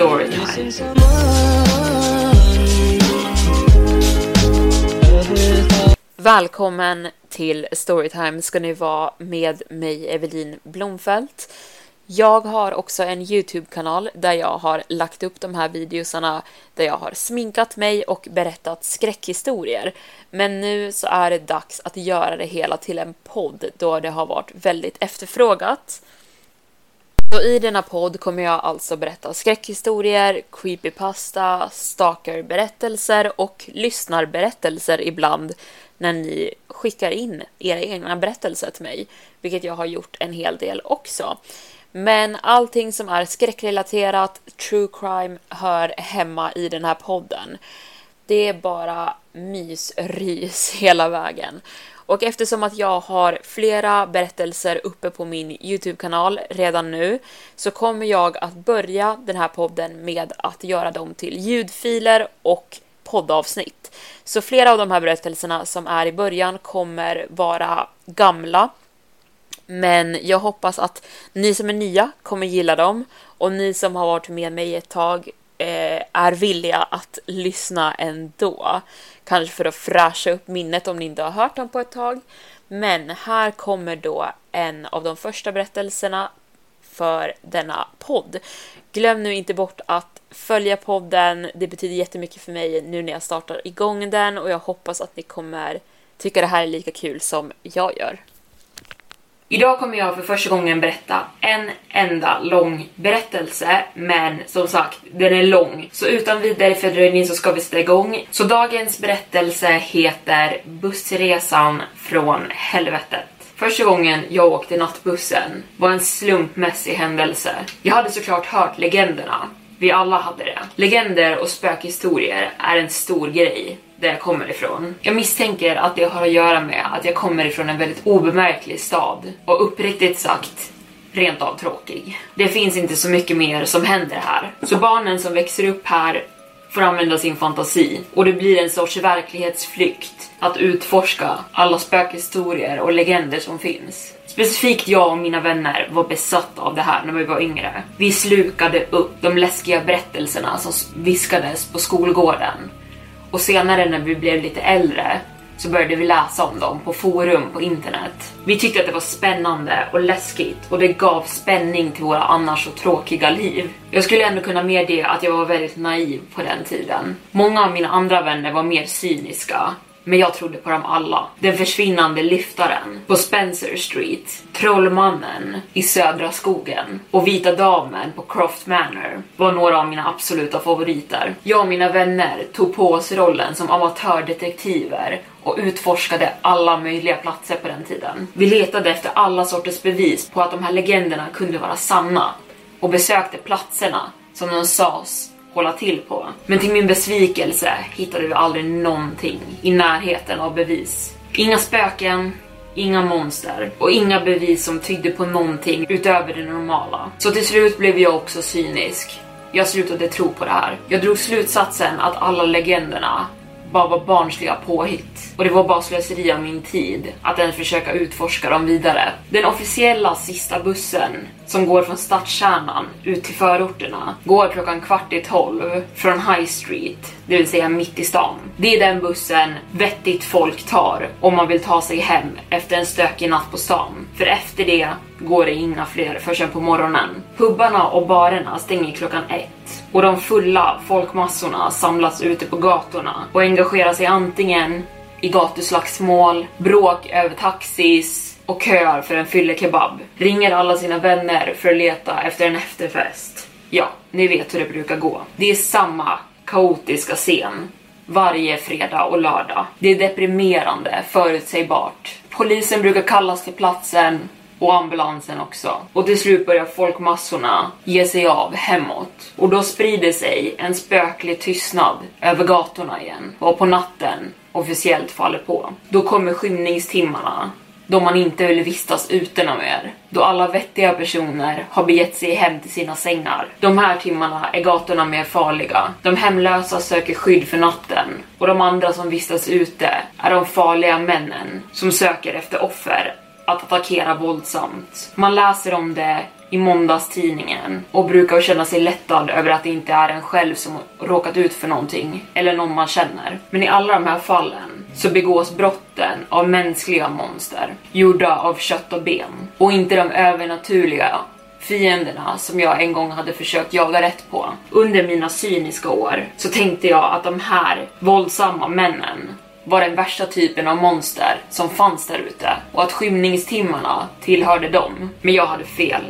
Storytime. Välkommen till Storytime ska ni vara med mig Evelin Blomfelt. Jag har också en Youtube-kanal där jag har lagt upp de här videosarna där jag har sminkat mig och berättat skräckhistorier. Men nu så är det dags att göra det hela till en podd då det har varit väldigt efterfrågat. Så i denna podd kommer jag alltså berätta skräckhistorier, creepypasta, stalkerberättelser och lyssnarberättelser ibland när ni skickar in era egna berättelser till mig, vilket jag har gjort en hel del också. Men allting som är skräckrelaterat, true crime, hör hemma i den här podden. Det är bara mysrys hela vägen. Och eftersom att jag har flera berättelser uppe på min Youtube-kanal redan nu så kommer jag att börja den här podden med att göra dem till ljudfiler och poddavsnitt. Så flera av de här berättelserna som är i början kommer vara gamla. Men jag hoppas att ni som är nya kommer gilla dem och ni som har varit med mig ett tag eh, är villiga att lyssna ändå. Kanske för att fräscha upp minnet om ni inte har hört dem på ett tag. Men här kommer då en av de första berättelserna för denna podd. Glöm nu inte bort att följa podden. Det betyder jättemycket för mig nu när jag startar igång den och jag hoppas att ni kommer tycka det här är lika kul som jag gör. Idag kommer jag för första gången berätta en enda lång berättelse, men som sagt, den är lång. Så utan vidare fördröjning så ska vi sätta igång. Så dagens berättelse heter Bussresan från helvetet. Första gången jag åkte nattbussen var en slumpmässig händelse. Jag hade såklart hört legenderna. Vi alla hade det. Legender och spökhistorier är en stor grej där jag kommer ifrån. Jag misstänker att det har att göra med att jag kommer ifrån en väldigt obemärklig stad och uppriktigt sagt rent av tråkig. Det finns inte så mycket mer som händer här. Så barnen som växer upp här får använda sin fantasi och det blir en sorts verklighetsflykt att utforska alla spökhistorier och legender som finns. Specifikt jag och mina vänner var besatta av det här när vi var yngre. Vi slukade upp de läskiga berättelserna som viskades på skolgården och senare när vi blev lite äldre så började vi läsa om dem på forum på internet. Vi tyckte att det var spännande och läskigt och det gav spänning till våra annars så tråkiga liv. Jag skulle ändå kunna medge att jag var väldigt naiv på den tiden. Många av mina andra vänner var mer cyniska men jag trodde på dem alla. Den försvinnande lyftaren på Spencer Street, Trollmannen i Södra skogen och Vita damen på Croft Manor var några av mina absoluta favoriter. Jag och mina vänner tog på oss rollen som amatördetektiver och utforskade alla möjliga platser på den tiden. Vi letade efter alla sorters bevis på att de här legenderna kunde vara sanna och besökte platserna som de sades hålla till på. Men till min besvikelse hittade vi aldrig någonting i närheten av bevis. Inga spöken, inga monster och inga bevis som tydde på någonting utöver det normala. Så till slut blev jag också cynisk. Jag slutade tro på det här. Jag drog slutsatsen att alla legenderna bara var barnsliga påhitt. Och det var bara slöseri av min tid att ens försöka utforska dem vidare. Den officiella sista bussen som går från stadskärnan ut till förorterna går klockan kvart i tolv från High Street, det vill säga mitt i stan. Det är den bussen vettigt folk tar om man vill ta sig hem efter en stökig natt på stan. För efter det går det inga fler förrän på morgonen. Pubbarna och barerna stänger klockan ett och de fulla folkmassorna samlas ute på gatorna och engagerar sig antingen i gatuslagsmål, bråk över taxis och köar för en fyllekebab. Ringer alla sina vänner för att leta efter en efterfest. Ja, ni vet hur det brukar gå. Det är samma kaotiska scen varje fredag och lördag. Det är deprimerande, förutsägbart. Polisen brukar kallas till platsen och ambulansen också. Och till slut börjar folkmassorna ge sig av hemåt. Och då sprider sig en spöklig tystnad över gatorna igen. Och på natten officiellt faller på. Då kommer skymningstimmarna då man inte vill vistas ute någon mer. Då alla vettiga personer har begett sig hem till sina sängar. De här timmarna är gatorna mer farliga. De hemlösa söker skydd för natten och de andra som vistas ute är de farliga männen som söker efter offer att attackera våldsamt. Man läser om det i måndagstidningen och brukar känna sig lättad över att det inte är en själv som råkat ut för någonting eller någon man känner. Men i alla de här fallen så begås brotten av mänskliga monster gjorda av kött och ben och inte de övernaturliga fienderna som jag en gång hade försökt jaga rätt på. Under mina cyniska år så tänkte jag att de här våldsamma männen var den värsta typen av monster som fanns där ute och att skymningstimmarna tillhörde dem. Men jag hade fel.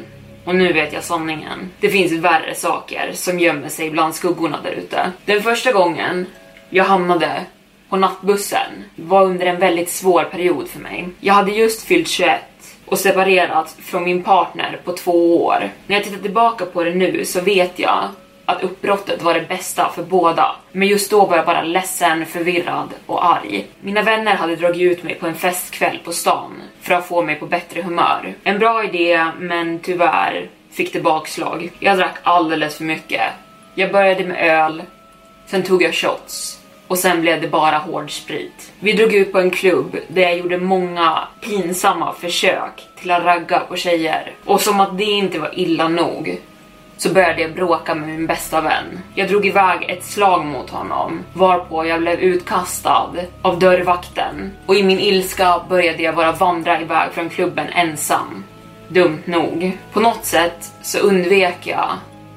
Och nu vet jag sanningen. Det finns värre saker som gömmer sig bland skuggorna där ute. Den första gången jag hamnade på nattbussen var under en väldigt svår period för mig. Jag hade just fyllt 21 och separerat från min partner på två år. När jag tittar tillbaka på det nu så vet jag att uppbrottet var det bästa för båda. Men just då var jag bara ledsen, förvirrad och arg. Mina vänner hade dragit ut mig på en festkväll på stan för att få mig på bättre humör. En bra idé, men tyvärr fick det bakslag. Jag drack alldeles för mycket. Jag började med öl, sen tog jag shots och sen blev det bara hård sprit. Vi drog ut på en klubb där jag gjorde många pinsamma försök till att ragga på tjejer. Och som att det inte var illa nog så började jag bråka med min bästa vän. Jag drog iväg ett slag mot honom varpå jag blev utkastad av dörrvakten och i min ilska började jag bara vandra iväg från klubben ensam. Dumt nog. På något sätt så undvek jag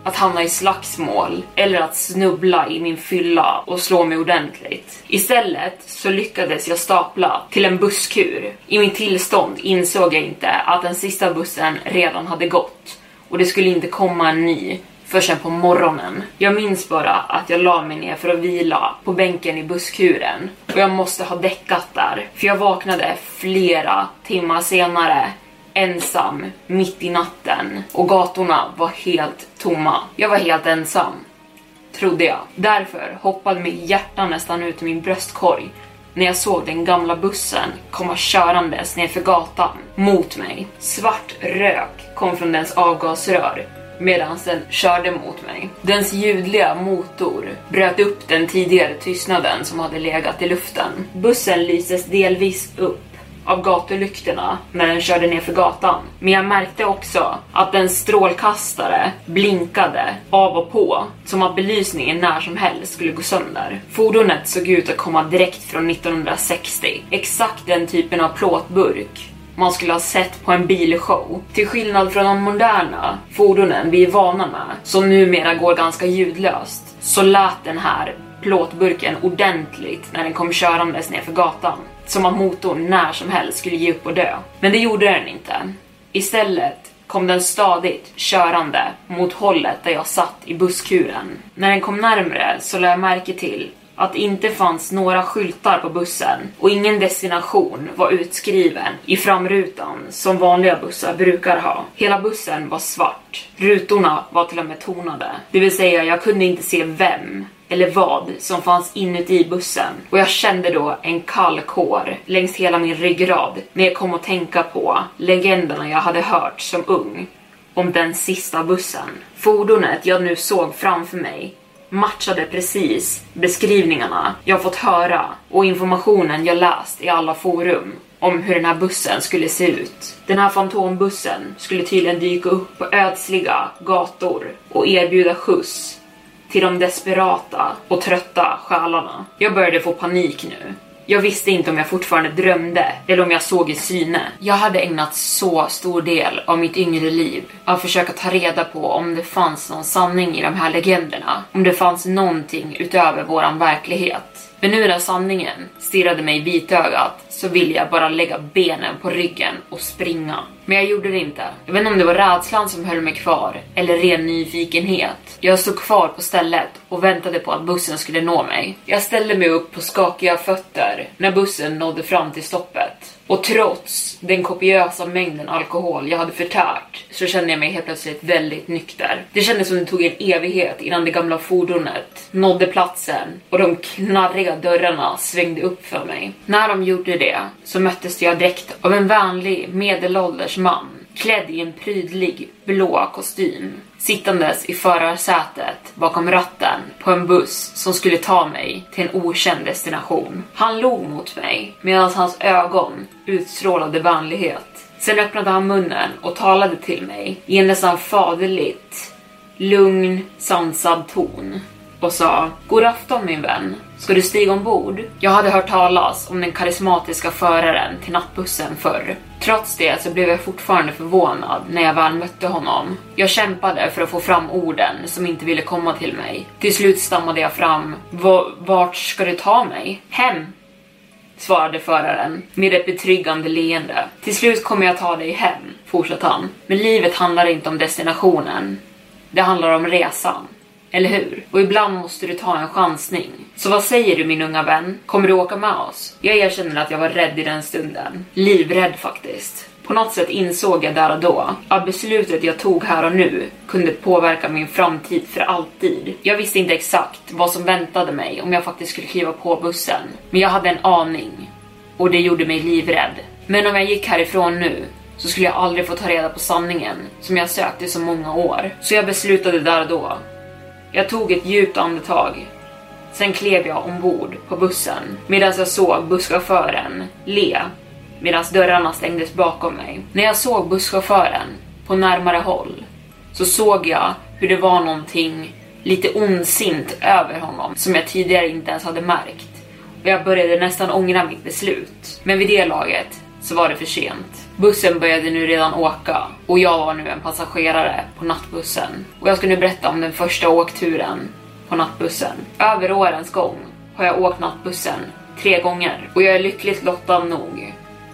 att hamna i slagsmål eller att snubbla i min fylla och slå mig ordentligt. Istället så lyckades jag stapla till en busskur. I min tillstånd insåg jag inte att den sista bussen redan hade gått och det skulle inte komma en ny förrän på morgonen. Jag minns bara att jag la mig ner för att vila på bänken i busskuren och jag måste ha däckat där för jag vaknade flera timmar senare ensam mitt i natten och gatorna var helt tomma. Jag var helt ensam, trodde jag. Därför hoppade mitt hjärta nästan ut ur min bröstkorg när jag såg den gamla bussen komma körandes nerför gatan mot mig. Svart rök kom från dens avgasrör medan den körde mot mig. Dens ljudliga motor bröt upp den tidigare tystnaden som hade legat i luften. Bussen lyses delvis upp av gatulyktorna när den körde ner för gatan. Men jag märkte också att en strålkastare blinkade av och på som att belysningen när som helst skulle gå sönder. Fordonet såg ut att komma direkt från 1960. Exakt den typen av plåtburk man skulle ha sett på en bilshow. Till skillnad från de moderna fordonen vi är vana med, som numera går ganska ljudlöst, så lät den här plåtburken ordentligt när den kom körandes ner för gatan. Som att motorn när som helst skulle ge upp och dö. Men det gjorde den inte. Istället kom den stadigt körande mot hållet där jag satt i busskuren. När den kom närmre så lade jag märke till att det inte fanns några skyltar på bussen och ingen destination var utskriven i framrutan som vanliga bussar brukar ha. Hela bussen var svart. Rutorna var till och med tonade. Det vill säga, jag kunde inte se vem eller vad som fanns inuti bussen och jag kände då en kall kår längs hela min ryggrad när jag kom att tänka på legenderna jag hade hört som ung om den sista bussen. Fordonet jag nu såg framför mig matchade precis beskrivningarna jag fått höra och informationen jag läst i alla forum om hur den här bussen skulle se ut. Den här fantombussen skulle tydligen dyka upp på ödsliga gator och erbjuda skjuts till de desperata och trötta själarna. Jag började få panik nu. Jag visste inte om jag fortfarande drömde eller om jag såg i syne. Jag hade ägnat så stor del av mitt yngre liv att försöka ta reda på om det fanns någon sanning i de här legenderna. Om det fanns någonting utöver våran verklighet. Men nu när sanningen stirrade mig i vitögat så ville jag bara lägga benen på ryggen och springa. Men jag gjorde det inte. Jag vet inte om det var rädslan som höll mig kvar eller ren nyfikenhet. Jag stod kvar på stället och väntade på att bussen skulle nå mig. Jag ställde mig upp på skakiga fötter när bussen nådde fram till stoppet. Och trots den kopiösa mängden alkohol jag hade förtärt så kände jag mig helt plötsligt väldigt nykter. Det kändes som det tog en evighet innan det gamla fordonet nådde platsen och de knarriga dörrarna svängde upp för mig. När de gjorde det så möttes jag direkt av en vänlig medelålders man klädd i en prydlig blå kostym sittandes i förarsätet bakom ratten på en buss som skulle ta mig till en okänd destination. Han log mot mig medan hans ögon utstrålade vänlighet. Sen öppnade han munnen och talade till mig i en nästan faderligt, lugn, sansad ton och sa God afton min vän. Ska du stiga ombord? Jag hade hört talas om den karismatiska föraren till nattbussen förr. Trots det så blev jag fortfarande förvånad när jag väl mötte honom. Jag kämpade för att få fram orden som inte ville komma till mig. Till slut stammade jag fram. Vart ska du ta mig? Hem, svarade föraren med ett betryggande leende. Till slut kommer jag ta dig hem, fortsatte han. Men livet handlar inte om destinationen. Det handlar om resan. Eller hur? Och ibland måste du ta en chansning. Så vad säger du min unga vän? Kommer du åka med oss? Jag erkänner att jag var rädd i den stunden. Livrädd faktiskt. På något sätt insåg jag där och då att beslutet jag tog här och nu kunde påverka min framtid för alltid. Jag visste inte exakt vad som väntade mig om jag faktiskt skulle kliva på bussen, men jag hade en aning och det gjorde mig livrädd. Men om jag gick härifrån nu så skulle jag aldrig få ta reda på sanningen som jag sökt i så många år. Så jag beslutade där och då jag tog ett djupt andetag. Sen klev jag ombord på bussen medan jag såg busschauffören le medan dörrarna stängdes bakom mig. När jag såg busschauffören på närmare håll så såg jag hur det var någonting lite ondsint över honom som jag tidigare inte ens hade märkt. Och jag började nästan ångra mitt beslut. Men vid det laget så var det för sent. Bussen började nu redan åka och jag var nu en passagerare på nattbussen. Och jag ska nu berätta om den första åkturen på nattbussen. Över årens gång har jag åkt nattbussen tre gånger och jag är lyckligt lottad nog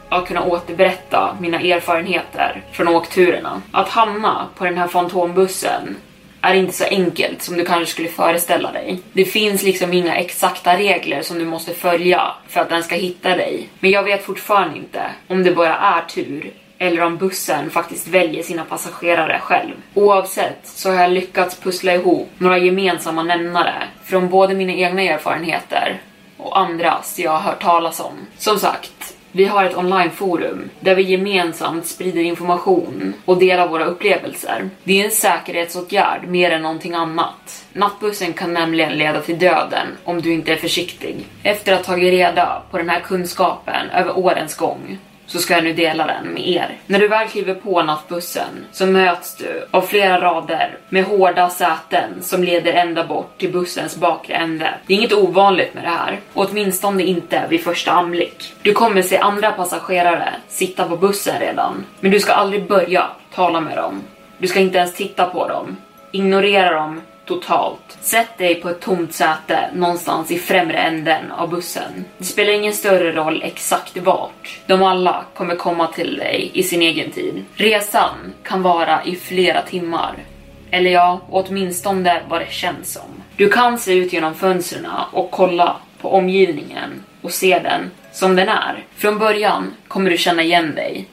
att kunna återberätta mina erfarenheter från åkturerna. Att hamna på den här fantombussen är inte så enkelt som du kanske skulle föreställa dig. Det finns liksom inga exakta regler som du måste följa för att den ska hitta dig. Men jag vet fortfarande inte om det bara är tur eller om bussen faktiskt väljer sina passagerare själv. Oavsett så har jag lyckats pussla ihop några gemensamma nämnare från både mina egna erfarenheter och andras jag har hört talas om. Som sagt, vi har ett onlineforum där vi gemensamt sprider information och delar våra upplevelser. Det är en säkerhetsåtgärd mer än någonting annat. Nattbussen kan nämligen leda till döden om du inte är försiktig. Efter att ha tagit reda på den här kunskapen över årens gång så ska jag nu dela den med er. När du väl kliver på nattbussen så möts du av flera rader med hårda säten som leder ända bort till bussens bakre ände. Det är inget ovanligt med det här, åtminstone inte vid första anblick. Du kommer se andra passagerare sitta på bussen redan, men du ska aldrig börja tala med dem. Du ska inte ens titta på dem. Ignorera dem totalt. Sätt dig på ett tomt säte någonstans i främre änden av bussen. Det spelar ingen större roll exakt vart. De alla kommer komma till dig i sin egen tid. Resan kan vara i flera timmar. Eller ja, åtminstone vad det känns som. Du kan se ut genom fönstren och kolla på omgivningen och se den som den är. Från början kommer du känna igen dig.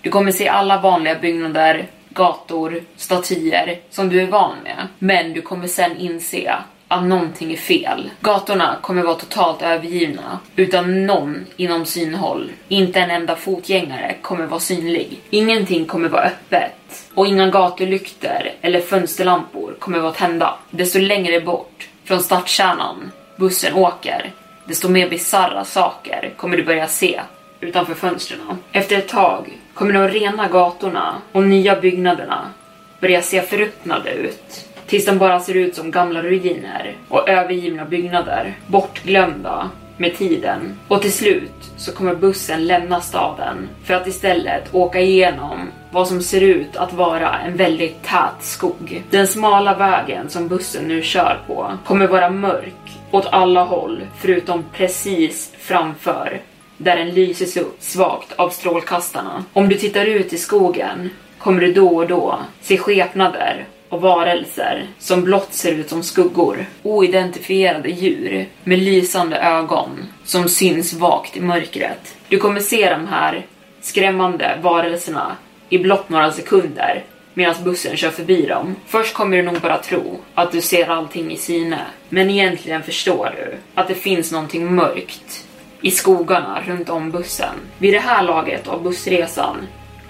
Du kommer se alla vanliga byggnader, gator, statyer som du är van med. Men du kommer sen inse att någonting är fel. Gatorna kommer vara totalt övergivna utan någon inom synhåll. Inte en enda fotgängare kommer vara synlig. Ingenting kommer vara öppet och inga gatulykter eller fönsterlampor kommer vara tända. Desto längre bort från stadskärnan bussen åker, desto mer bizarra saker kommer du börja se utanför fönstren. Efter ett tag kommer de rena gatorna och nya byggnaderna börja se förruttnade ut tills de bara ser ut som gamla ruiner och övergivna byggnader, bortglömda med tiden. Och till slut så kommer bussen lämna staden för att istället åka igenom vad som ser ut att vara en väldigt tät skog. Den smala vägen som bussen nu kör på kommer vara mörk åt alla håll förutom precis framför där den lyses upp svagt av strålkastarna. Om du tittar ut i skogen kommer du då och då se skepnader och varelser som blott ser ut som skuggor. Oidentifierade djur med lysande ögon som syns vagt i mörkret. Du kommer se de här skrämmande varelserna i blott några sekunder medan bussen kör förbi dem. Först kommer du nog bara tro att du ser allting i syne, men egentligen förstår du att det finns någonting mörkt i skogarna runt om bussen. Vid det här laget av bussresan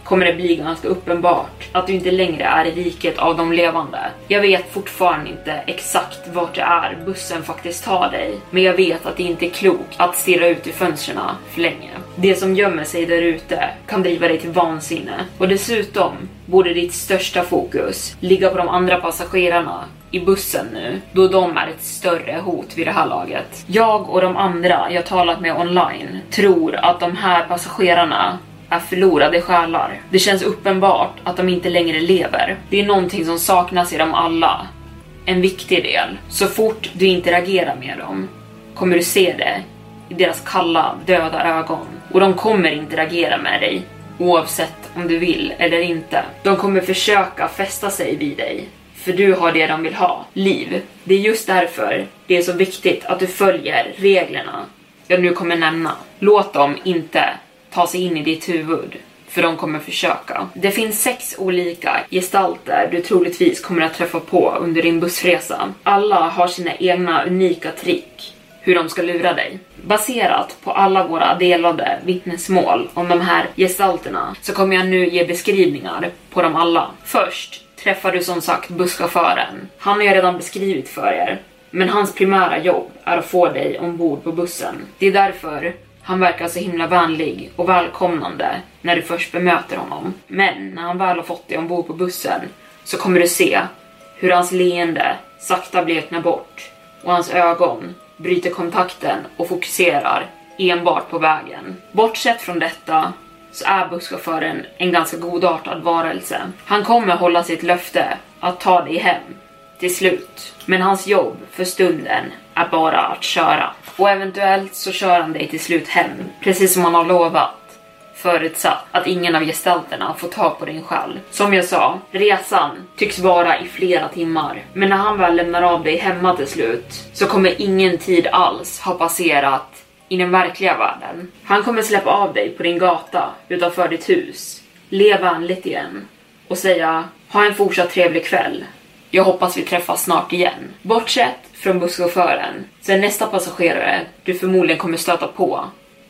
kommer det bli ganska uppenbart att du inte längre är i riket av de levande. Jag vet fortfarande inte exakt vart det är bussen faktiskt tar dig, men jag vet att det inte är klokt att stirra ut i fönstren för länge. Det som gömmer sig där ute kan driva dig till vansinne och dessutom borde ditt största fokus ligga på de andra passagerarna i bussen nu, då de är ett större hot vid det här laget. Jag och de andra jag talat med online tror att de här passagerarna är förlorade själar. Det känns uppenbart att de inte längre lever. Det är någonting som saknas i dem alla. En viktig del. Så fort du interagerar med dem kommer du se det i deras kalla, döda ögon. Och de kommer interagera med dig oavsett om du vill eller inte. De kommer försöka fästa sig vid dig för du har det de vill ha, liv. Det är just därför det är så viktigt att du följer reglerna jag nu kommer nämna. Låt dem inte ta sig in i ditt huvud, för de kommer försöka. Det finns sex olika gestalter du troligtvis kommer att träffa på under din bussresa. Alla har sina egna unika trick hur de ska lura dig. Baserat på alla våra delade vittnesmål om de här gestalterna så kommer jag nu ge beskrivningar på dem alla. Först träffar du som sagt busschauffören. Han har jag redan beskrivit för er, men hans primära jobb är att få dig ombord på bussen. Det är därför han verkar så himla vänlig och välkomnande när du först bemöter honom. Men när han väl har fått dig ombord på bussen så kommer du se hur hans leende sakta bleknar bort och hans ögon bryter kontakten och fokuserar enbart på vägen. Bortsett från detta så är busschauffören en ganska godartad varelse. Han kommer hålla sitt löfte att ta dig hem till slut. Men hans jobb för stunden är bara att köra. Och eventuellt så kör han dig till slut hem, precis som han har lovat. Förutsatt att ingen av gestalterna får tag på din själ. Som jag sa, resan tycks vara i flera timmar. Men när han väl lämnar av dig hemma till slut så kommer ingen tid alls ha passerat i den verkliga världen. Han kommer släppa av dig på din gata utanför ditt hus, le vänligt igen och säga ha en fortsatt trevlig kväll. Jag hoppas vi träffas snart igen. Bortsett från busschauffören så är nästa passagerare du förmodligen kommer stöta på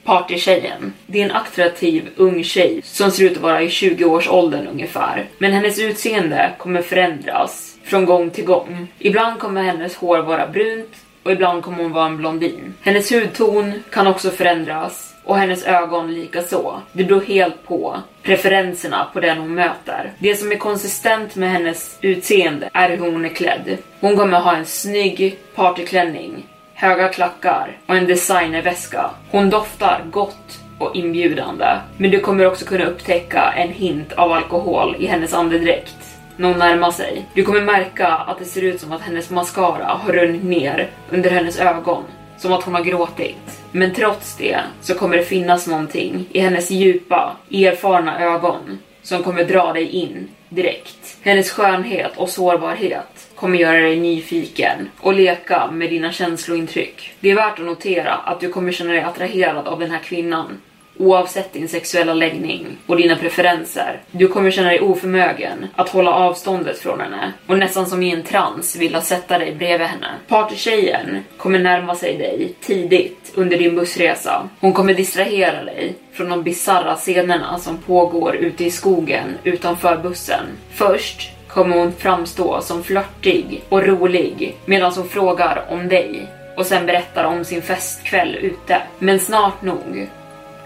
partytjejen. Det är en attraktiv ung tjej som ser ut att vara i 20-årsåldern ungefär. Men hennes utseende kommer förändras från gång till gång. Ibland kommer hennes hår vara brunt och ibland kommer hon vara en blondin. Hennes hudton kan också förändras och hennes ögon lika så. Det beror helt på preferenserna på den hon möter. Det som är konsistent med hennes utseende är hur hon är klädd. Hon kommer ha en snygg partyklänning, höga klackar och en designerväska. Hon doftar gott och inbjudande, men du kommer också kunna upptäcka en hint av alkohol i hennes andedräkt när hon närmar sig. Du kommer märka att det ser ut som att hennes mascara har runnit ner under hennes ögon, som att hon har gråtit. Men trots det så kommer det finnas någonting i hennes djupa, erfarna ögon som kommer dra dig in direkt. Hennes skönhet och sårbarhet kommer göra dig nyfiken och leka med dina känslointryck. Det är värt att notera att du kommer känna dig attraherad av den här kvinnan oavsett din sexuella läggning och dina preferenser. Du kommer känna dig oförmögen att hålla avståndet från henne och nästan som i en trans vilja sätta dig bredvid henne. Partytjejen kommer närma sig dig tidigt under din bussresa. Hon kommer distrahera dig från de bizarra scenerna som pågår ute i skogen utanför bussen. Först kommer hon framstå som flörtig och rolig medan hon frågar om dig och sen berättar om sin festkväll ute. Men snart nog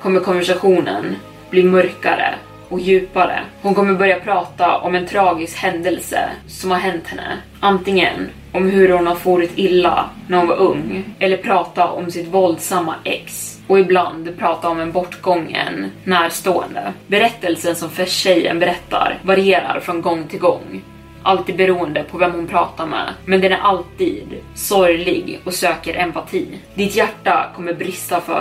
kommer konversationen bli mörkare och djupare. Hon kommer börja prata om en tragisk händelse som har hänt henne. Antingen om hur hon har farit illa när hon var ung eller prata om sitt våldsamma ex och ibland prata om en bortgången närstående. Berättelsen som tjejen berättar varierar från gång till gång. Alltid beroende på vem hon pratar med, men den är alltid sorglig och söker empati. Ditt hjärta kommer brista för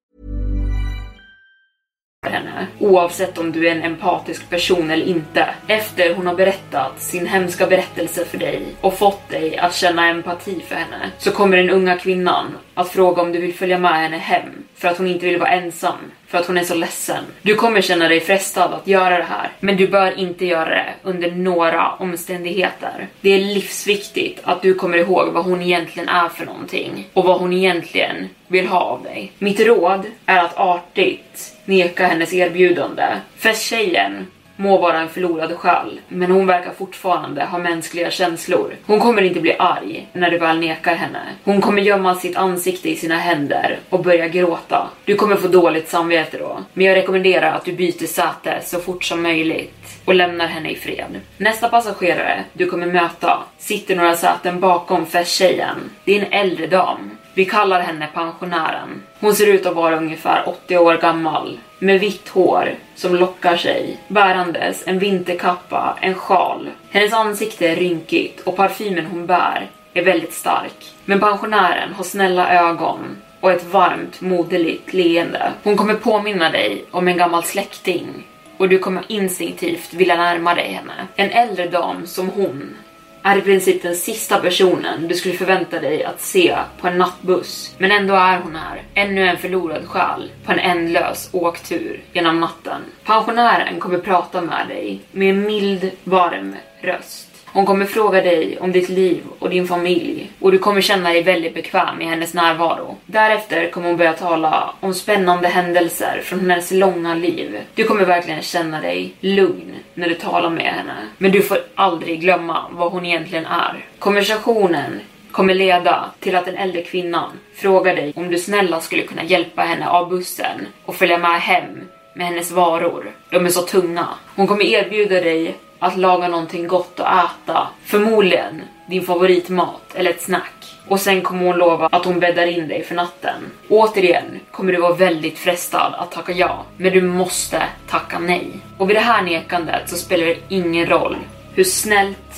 Henne, oavsett om du är en empatisk person eller inte. Efter hon har berättat sin hemska berättelse för dig och fått dig att känna empati för henne, så kommer den unga kvinnan att fråga om du vill följa med henne hem för att hon inte vill vara ensam, för att hon är så ledsen. Du kommer känna dig frestad att göra det här, men du bör inte göra det under några omständigheter. Det är livsviktigt att du kommer ihåg vad hon egentligen är för någonting och vad hon egentligen vill ha av dig. Mitt råd är att artigt neka hennes erbjudande. För tjejen må vara en förlorad själ, men hon verkar fortfarande ha mänskliga känslor. Hon kommer inte bli arg när du väl nekar henne. Hon kommer gömma sitt ansikte i sina händer och börja gråta. Du kommer få dåligt samvete då, men jag rekommenderar att du byter säte så fort som möjligt och lämnar henne i fred. Nästa passagerare du kommer möta sitter några säten bakom festtjejen. Det är en äldre dam. Vi kallar henne pensionären. Hon ser ut att vara ungefär 80 år gammal med vitt hår som lockar sig, bärandes en vinterkappa, en sjal. Hennes ansikte är rynkigt och parfymen hon bär är väldigt stark. Men pensionären har snälla ögon och ett varmt, moderligt leende. Hon kommer påminna dig om en gammal släkting och du kommer instinktivt vilja närma dig henne. En äldre dam som hon är i princip den sista personen du skulle förvänta dig att se på en nattbuss. Men ändå är hon här, ännu en förlorad själ på en ändlös åktur genom natten. Pensionären kommer prata med dig med en mild, varm röst. Hon kommer fråga dig om ditt liv och din familj och du kommer känna dig väldigt bekväm i hennes närvaro. Därefter kommer hon börja tala om spännande händelser från hennes långa liv. Du kommer verkligen känna dig lugn när du talar med henne. Men du får aldrig glömma vad hon egentligen är. Konversationen kommer leda till att den äldre kvinnan frågar dig om du snälla skulle kunna hjälpa henne av bussen och följa med hem med hennes varor. De är så tunga. Hon kommer erbjuda dig att laga någonting gott att äta. Förmodligen din favoritmat eller ett snack. Och sen kommer hon lova att hon bäddar in dig för natten. Återigen kommer du vara väldigt frestad att tacka ja, men du måste tacka nej. Och vid det här nekandet så spelar det ingen roll hur snällt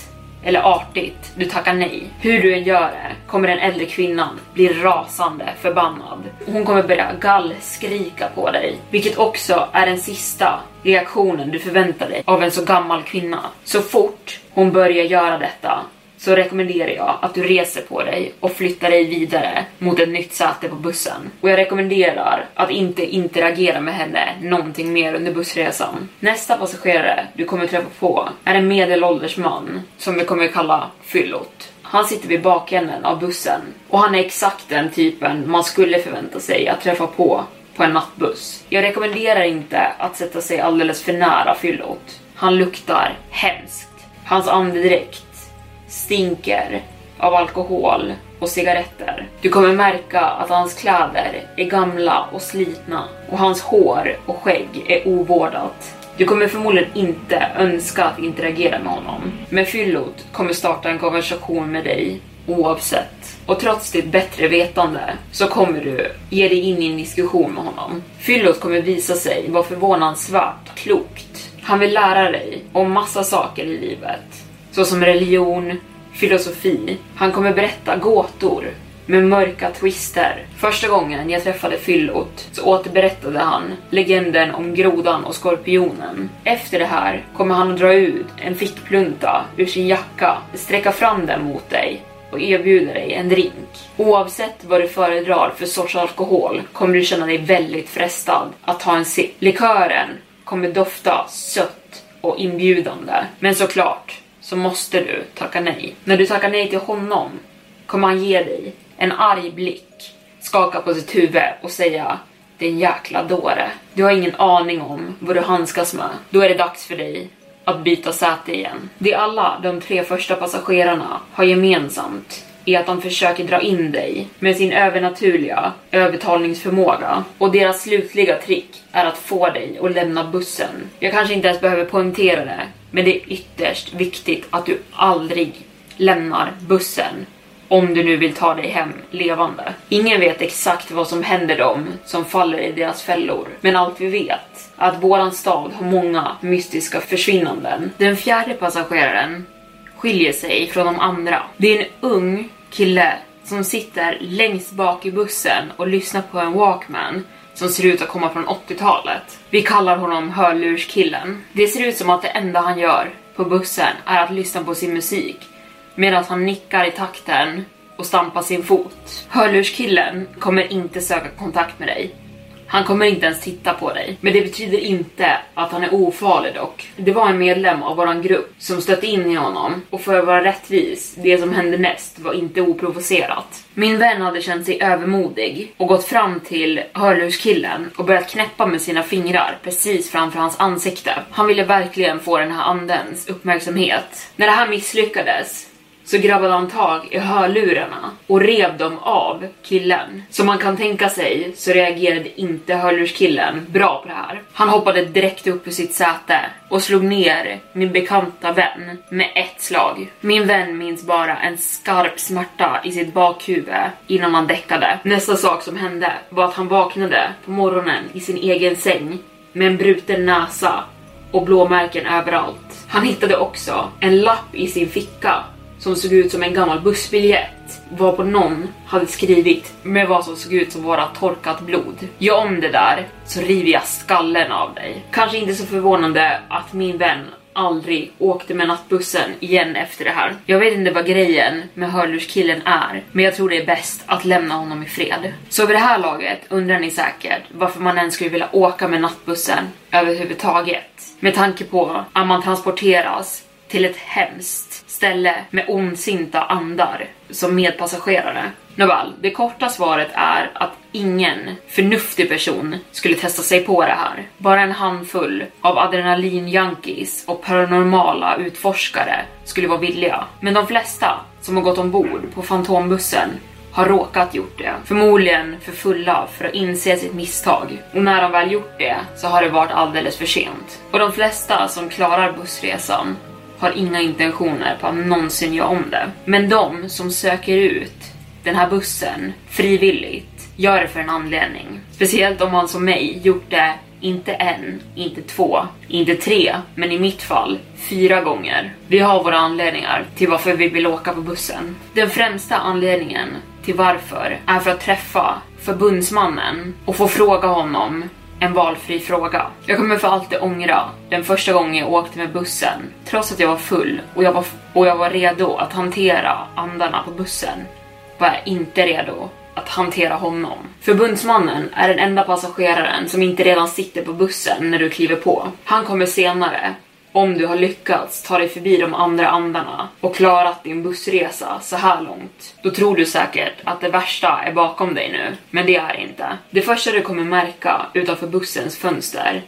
eller artigt du tackar nej. Hur du än gör det kommer den äldre kvinnan bli rasande förbannad. Hon kommer börja gallskrika på dig, vilket också är den sista reaktionen du förväntar dig av en så gammal kvinna. Så fort hon börjar göra detta så rekommenderar jag att du reser på dig och flyttar dig vidare mot ett nytt säte på bussen. Och jag rekommenderar att inte interagera med henne någonting mer under bussresan. Nästa passagerare du kommer träffa på är en medelålders man som vi kommer kalla Fyllot. Han sitter vid bakänden av bussen och han är exakt den typen man skulle förvänta sig att träffa på på en nattbuss. Jag rekommenderar inte att sätta sig alldeles för nära Fyllot. Han luktar hemskt. Hans andedräkt stinker av alkohol och cigaretter. Du kommer märka att hans kläder är gamla och slitna och hans hår och skägg är ovårdat. Du kommer förmodligen inte önska att interagera med honom, men Fyllot kommer starta en konversation med dig oavsett. Och trots ditt bättre vetande så kommer du ge dig in i en diskussion med honom. Fyllot kommer visa sig vara förvånansvärt klokt. Han vill lära dig om massa saker i livet, såsom religion, filosofi. Han kommer berätta gåtor med mörka twister. Första gången jag träffade Fyllot så återberättade han legenden om grodan och skorpionen. Efter det här kommer han att dra ut en fickplunta ur sin jacka, sträcka fram den mot dig och erbjuda dig en drink. Oavsett vad du föredrar för sorts alkohol kommer du känna dig väldigt frestad att ta en sipp. Likören kommer dofta sött och inbjudande. Men såklart, så måste du tacka nej. När du tackar nej till honom kommer han ge dig en arg blick, skaka på sitt huvud och säga din jäkla dåre. Du har ingen aning om vad du handskas med. Då är det dags för dig att byta säte igen. Det alla de tre första passagerarna har gemensamt är att de försöker dra in dig med sin övernaturliga övertalningsförmåga och deras slutliga trick är att få dig att lämna bussen. Jag kanske inte ens behöver poängtera det, men det är ytterst viktigt att du aldrig lämnar bussen om du nu vill ta dig hem levande. Ingen vet exakt vad som händer dem som faller i deras fällor, men allt vi vet är att våran stad har många mystiska försvinnanden. Den fjärde passageraren skiljer sig från de andra. Det är en ung kille som sitter längst bak i bussen och lyssnar på en Walkman som ser ut att komma från 80-talet. Vi kallar honom hörlurskillen. Det ser ut som att det enda han gör på bussen är att lyssna på sin musik medan han nickar i takten och stampar sin fot. Hörlurskillen kommer inte söka kontakt med dig. Han kommer inte ens titta på dig. Men det betyder inte att han är ofarlig dock. Det var en medlem av våran grupp som stötte in i honom och för att vara rättvis, det som hände näst var inte oprovocerat. Min vän hade känt sig övermodig och gått fram till hörlurskillen och börjat knäppa med sina fingrar precis framför hans ansikte. Han ville verkligen få den här andens uppmärksamhet. När det här misslyckades så grabbade han tag i hörlurarna och rev dem av killen. Som man kan tänka sig så reagerade inte hörlurskillen bra på det här. Han hoppade direkt upp ur sitt säte och slog ner min bekanta vän med ett slag. Min vän minns bara en skarp smärta i sitt bakhuvud innan han däckade. Nästa sak som hände var att han vaknade på morgonen i sin egen säng med en bruten näsa och blåmärken överallt. Han hittade också en lapp i sin ficka som såg ut som en gammal bussbiljett varpå någon hade skrivit med vad som såg ut som våra torkat blod. Gör om det där så river jag skallen av dig. Kanske inte så förvånande att min vän aldrig åkte med nattbussen igen efter det här. Jag vet inte vad grejen med hörlurskillen är, men jag tror det är bäst att lämna honom i fred. Så vid det här laget undrar ni säkert varför man ens skulle vilja åka med nattbussen överhuvudtaget. Med tanke på att man transporteras till ett hemskt ställe med ondsinta andar som medpassagerare. Nåväl, det korta svaret är att ingen förnuftig person skulle testa sig på det här. Bara en handfull av adrenalinjunkies och paranormala utforskare skulle vara villiga. Men de flesta som har gått ombord på Fantombussen har råkat gjort det. Förmodligen för fulla för att inse sitt misstag. Och när de väl gjort det så har det varit alldeles för sent. Och de flesta som klarar bussresan har inga intentioner på att någonsin göra om det. Men de som söker ut den här bussen frivilligt gör det för en anledning. Speciellt om man som mig gjort det inte en, inte två, inte tre, men i mitt fall fyra gånger. Vi har våra anledningar till varför vi vill åka på bussen. Den främsta anledningen till varför är för att träffa förbundsmannen och få fråga honom en valfri fråga. Jag kommer för alltid ångra den första gången jag åkte med bussen. Trots att jag var full och jag var, och jag var redo att hantera andarna på bussen var jag inte redo att hantera honom. Förbundsmannen är den enda passageraren som inte redan sitter på bussen när du kliver på. Han kommer senare om du har lyckats ta dig förbi de andra andarna och klarat din bussresa så här långt, då tror du säkert att det värsta är bakom dig nu. Men det är inte. Det första du kommer märka utanför bussens fönster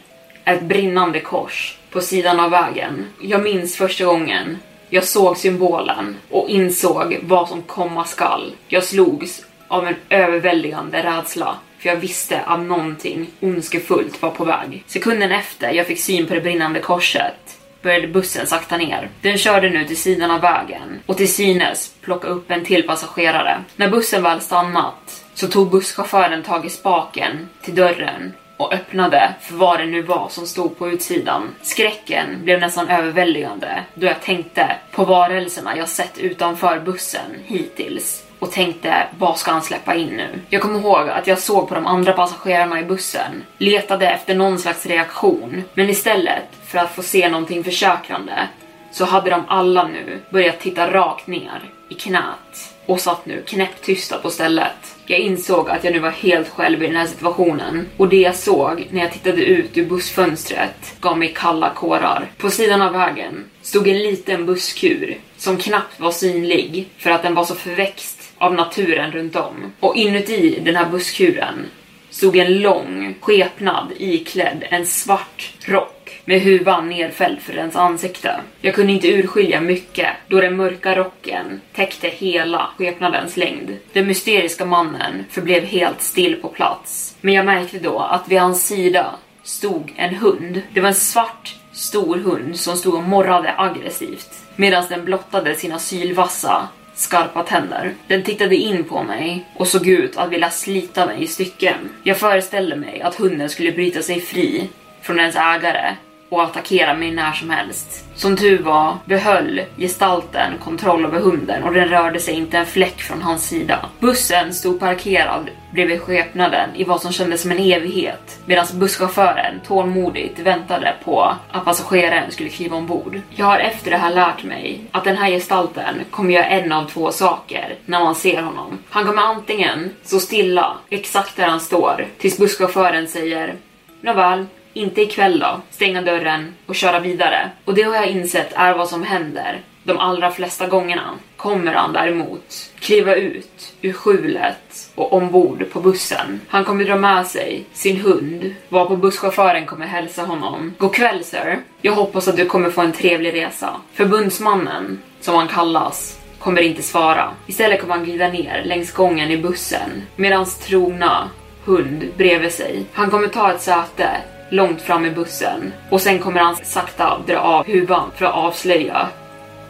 är ett brinnande kors på sidan av vägen. Jag minns första gången jag såg symbolen och insåg vad som komma skall. Jag slogs av en överväldigande rädsla för jag visste att någonting ondskefullt var på väg. Sekunden efter jag fick syn på det brinnande korset började bussen sakta ner. Den körde nu till sidan av vägen och till synes plocka upp en till passagerare. När bussen väl stannat så tog busschauffören tag i spaken till dörren och öppnade för vad det nu var som stod på utsidan. Skräcken blev nästan överväldigande då jag tänkte på varelserna jag sett utanför bussen hittills och tänkte vad ska han släppa in nu? Jag kommer ihåg att jag såg på de andra passagerarna i bussen, letade efter någon slags reaktion, men istället för att få se någonting försäkrande så hade de alla nu börjat titta rakt ner i knät och satt nu knäpptysta på stället. Jag insåg att jag nu var helt själv i den här situationen och det jag såg när jag tittade ut ur bussfönstret gav mig kalla kårar. På sidan av vägen stod en liten busskur som knappt var synlig för att den var så förväxt av naturen runt om. Och inuti den här busskuren stod en lång skepnad iklädd en svart rock med huvan nedfälld för dens ansikte. Jag kunde inte urskilja mycket då den mörka rocken täckte hela skepnadens längd. Den mysteriska mannen förblev helt still på plats. Men jag märkte då att vid hans sida stod en hund. Det var en svart stor hund som stod och morrade aggressivt medan den blottade sina sylvassa skarpa tänder. Den tittade in på mig och såg ut att vilja slita mig i stycken. Jag föreställde mig att hunden skulle bryta sig fri från ens ägare och attackera mig när som helst. Som tur var behöll gestalten kontroll över hunden och den rörde sig inte en fläck från hans sida. Bussen stod parkerad bredvid skepnaden i vad som kändes som en evighet medan busschauffören tålmodigt väntade på att passageraren skulle kliva ombord. Jag har efter det här lärt mig att den här gestalten kommer göra en av två saker när man ser honom. Han kommer antingen stå stilla exakt där han står tills busschauffören säger Nåväl, inte ikväll då. Stänga dörren och köra vidare. Och det har jag insett är vad som händer de allra flesta gångerna. Kommer han däremot kliva ut ur skjulet och ombord på bussen. Han kommer dra med sig sin hund, varpå busschauffören kommer hälsa honom. God kväll sir. Jag hoppas att du kommer få en trevlig resa. Förbundsmannen, som han kallas, kommer inte svara. Istället kommer han glida ner längs gången i bussen medans trogna hund bredvid sig. Han kommer ta ett säte långt fram i bussen och sen kommer han sakta dra av huvan för att avslöja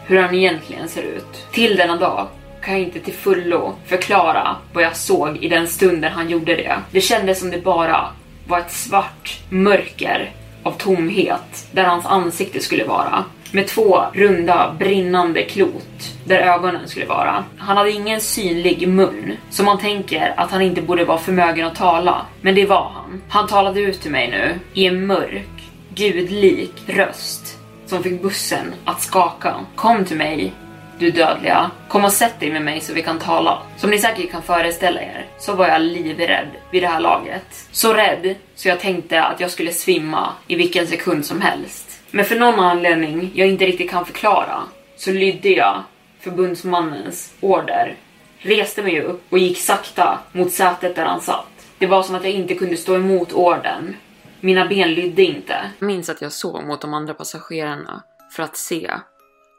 hur han egentligen ser ut. Till denna dag kan jag inte till fullo förklara vad jag såg i den stunden han gjorde det. Det kändes som det bara var ett svart mörker av tomhet där hans ansikte skulle vara med två runda brinnande klot där ögonen skulle vara. Han hade ingen synlig mun, så man tänker att han inte borde vara förmögen att tala, men det var han. Han talade ut till mig nu i en mörk, gudlik röst som fick bussen att skaka. Kom till mig, du dödliga. Kom och sätt dig med mig så vi kan tala. Som ni säkert kan föreställa er så var jag livrädd vid det här laget. Så rädd så jag tänkte att jag skulle svimma i vilken sekund som helst. Men för någon anledning jag inte riktigt kan förklara så lydde jag förbundsmannens order, reste mig upp och gick sakta mot sätet där han satt. Det var som att jag inte kunde stå emot orden. Mina ben lydde inte. Jag minns att jag såg mot de andra passagerarna för att se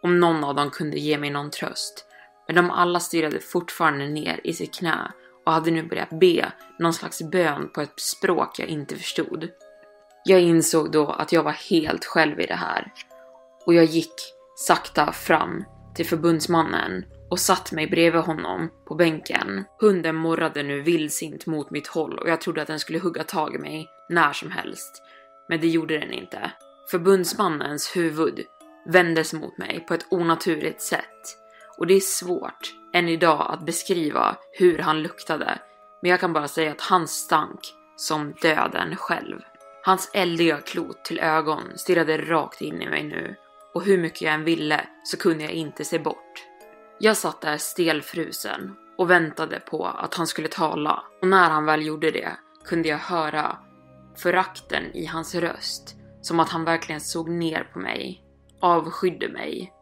om någon av dem kunde ge mig någon tröst. Men de alla stirrade fortfarande ner i sitt knä och hade nu börjat be någon slags bön på ett språk jag inte förstod. Jag insåg då att jag var helt själv i det här och jag gick sakta fram till förbundsmannen och satt mig bredvid honom på bänken. Hunden morrade nu vildsint mot mitt håll och jag trodde att den skulle hugga tag i mig när som helst. Men det gjorde den inte. Förbundsmannens huvud vändes mot mig på ett onaturligt sätt och det är svårt än idag att beskriva hur han luktade, men jag kan bara säga att han stank som döden själv. Hans eldiga klot till ögon stirrade rakt in i mig nu och hur mycket jag än ville så kunde jag inte se bort. Jag satt där stelfrusen och väntade på att han skulle tala och när han väl gjorde det kunde jag höra förakten i hans röst som att han verkligen såg ner på mig, avskydde mig.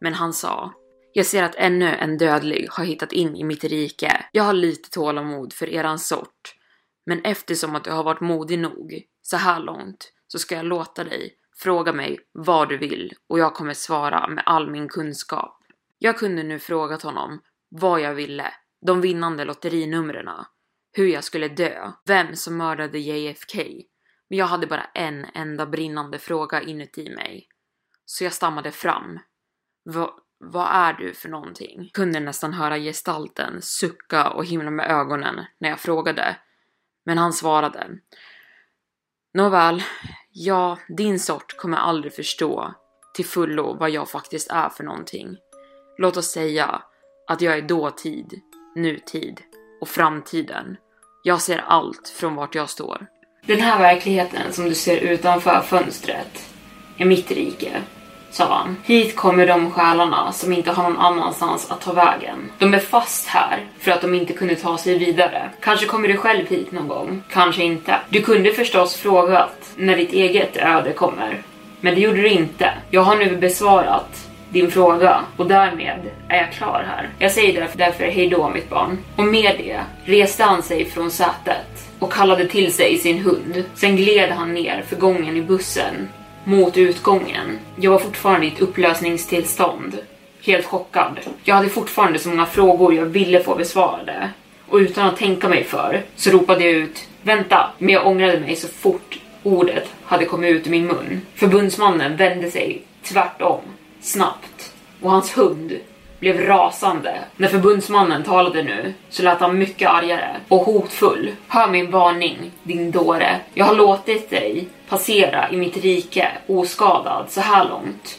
Men han sa jag ser att ännu en dödlig har hittat in i mitt rike. Jag har lite tålamod för eran sort. Men eftersom att du har varit modig nog så här långt så ska jag låta dig fråga mig vad du vill och jag kommer svara med all min kunskap. Jag kunde nu frågat honom vad jag ville, de vinnande lotterinumren, hur jag skulle dö, vem som mördade JFK. Men jag hade bara en enda brinnande fråga inuti mig. Så jag stammade fram. Va vad är du för någonting? Kunde nästan höra gestalten sucka och himla med ögonen när jag frågade. Men han svarade. Nåväl, ja, din sort kommer aldrig förstå till fullo vad jag faktiskt är för någonting. Låt oss säga att jag är dåtid, nutid och framtiden. Jag ser allt från vart jag står. Den här verkligheten som du ser utanför fönstret är mitt rike sa han. Hit kommer de själarna som inte har någon annanstans att ta vägen. De är fast här för att de inte kunde ta sig vidare. Kanske kommer du själv hit någon gång, kanske inte. Du kunde förstås frågat när ditt eget öde kommer. Men det gjorde du inte. Jag har nu besvarat din fråga och därmed är jag klar här. Jag säger därför, därför hejdå mitt barn. Och med det reste han sig från sätet och kallade till sig sin hund. Sen gled han ner för gången i bussen mot utgången. Jag var fortfarande i ett upplösningstillstånd. Helt chockad. Jag hade fortfarande så många frågor jag ville få besvarade. Och utan att tänka mig för så ropade jag ut Vänta! Men jag ångrade mig så fort ordet hade kommit ut ur min mun. Förbundsmannen vände sig tvärtom, snabbt. Och hans hund blev rasande. När förbundsmannen talade nu så lät han mycket argare och hotfull. Hör min varning, din dåre. Jag har låtit dig passera i mitt rike oskadad så här långt.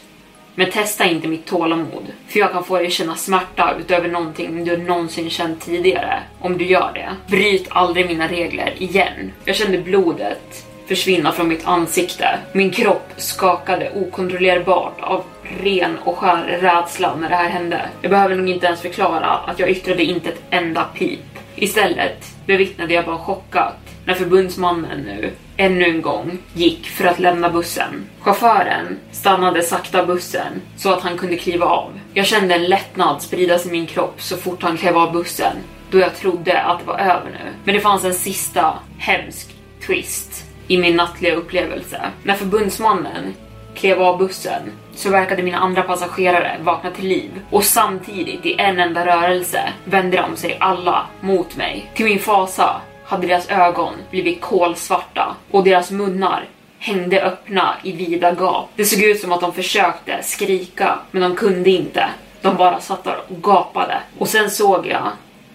Men testa inte mitt tålamod, för jag kan få dig känna smärta utöver någonting du någonsin känt tidigare om du gör det. Bryt aldrig mina regler igen. Jag kände blodet försvinna från mitt ansikte. Min kropp skakade okontrollerbart av ren och skär rädsla när det här hände. Jag behöver nog inte ens förklara att jag yttrade inte ett enda pip. Istället bevittnade jag bara chockat när förbundsmannen nu ännu en gång gick för att lämna bussen. Chauffören stannade sakta bussen så att han kunde kliva av. Jag kände en lättnad spridas i min kropp så fort han klev av bussen då jag trodde att det var över nu. Men det fanns en sista hemsk twist i min nattliga upplevelse. När förbundsmannen klev av bussen så verkade mina andra passagerare vakna till liv och samtidigt i en enda rörelse vände de sig alla mot mig. Till min fasa hade deras ögon blivit kolsvarta och deras munnar hängde öppna i vida gap. Det såg ut som att de försökte skrika, men de kunde inte. De bara satt där och gapade. Och sen såg jag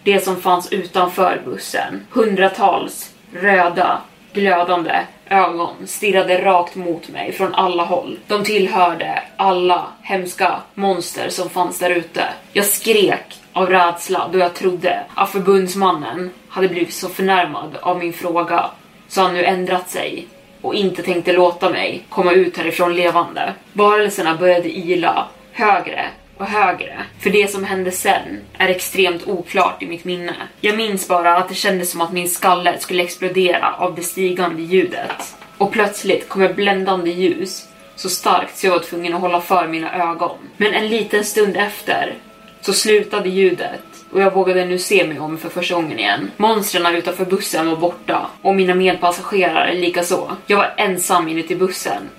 det som fanns utanför bussen. Hundratals röda, glödande ögon stirrade rakt mot mig från alla håll. De tillhörde alla hemska monster som fanns där ute. Jag skrek av rädsla då jag trodde att förbundsmannen hade blivit så förnärmad av min fråga så han nu ändrat sig och inte tänkte låta mig komma ut härifrån levande. Varelserna började ila högre och högre. För det som hände sen är extremt oklart i mitt minne. Jag minns bara att det kändes som att min skalle skulle explodera av det stigande ljudet. Och plötsligt kom ett bländande ljus så starkt så jag var tvungen att hålla för mina ögon. Men en liten stund efter så slutade ljudet och jag vågade nu se mig om för första gången igen. Monstren utanför bussen var borta och mina medpassagerare likaså. Jag var ensam inuti bussen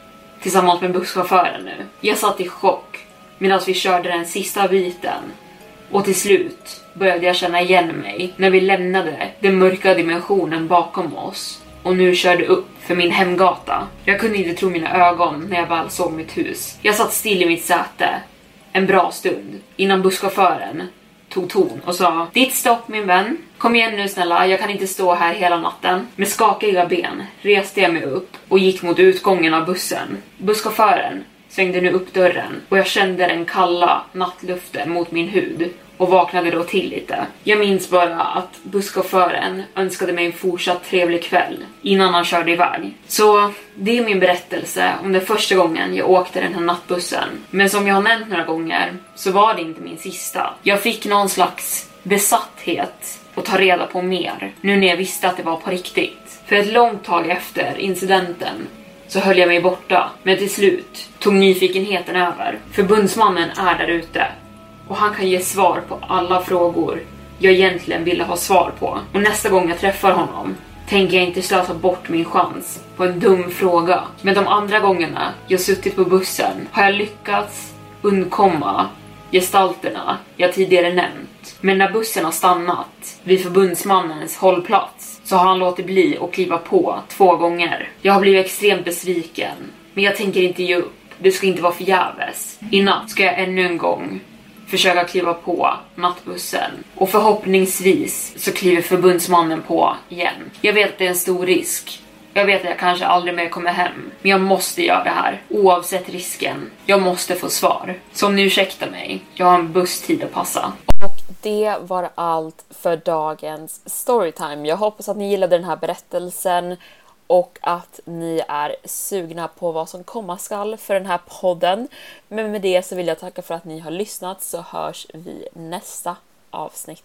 tillsammans med busschauffören nu. Jag satt i chock medan vi körde den sista biten och till slut började jag känna igen mig när vi lämnade den mörka dimensionen bakom oss och nu körde upp för min hemgata. Jag kunde inte tro mina ögon när jag väl såg mitt hus. Jag satt still i mitt säte en bra stund innan busschauffören tog ton och sa Ditt stopp min vän. Kom igen nu snälla, jag kan inte stå här hela natten. Med skakiga ben reste jag mig upp och gick mot utgången av bussen. Busschauffören svängde nu upp dörren och jag kände den kalla nattluften mot min hud och vaknade då till lite. Jag minns bara att busschauffören önskade mig en fortsatt trevlig kväll innan han körde iväg. Så det är min berättelse om den första gången jag åkte den här nattbussen. Men som jag har nämnt några gånger så var det inte min sista. Jag fick någon slags besatthet och ta reda på mer nu när jag visste att det var på riktigt. För ett långt tag efter incidenten så höll jag mig borta, men till slut tog nyfikenheten över. Förbundsmannen är där ute och han kan ge svar på alla frågor jag egentligen ville ha svar på. Och nästa gång jag träffar honom tänker jag inte slösa bort min chans på en dum fråga. Men de andra gångerna jag suttit på bussen har jag lyckats undkomma gestalterna jag tidigare nämnt. Men när bussen har stannat vid förbundsmannens hållplats så har han låtit bli att kliva på två gånger. Jag har blivit extremt besviken, men jag tänker inte ge upp. Det ska inte vara förgäves. I natt ska jag ännu en gång försöka kliva på nattbussen. Och förhoppningsvis så kliver förbundsmannen på igen. Jag vet att det är en stor risk. Jag vet att jag kanske aldrig mer kommer hem. Men jag måste göra det här. Oavsett risken. Jag måste få svar. Så om ni ursäktar mig. Jag har en busstid att passa. Och det var allt för dagens storytime. Jag hoppas att ni gillade den här berättelsen och att ni är sugna på vad som komma skall för den här podden. Men med det så vill jag tacka för att ni har lyssnat så hörs vi nästa avsnitt.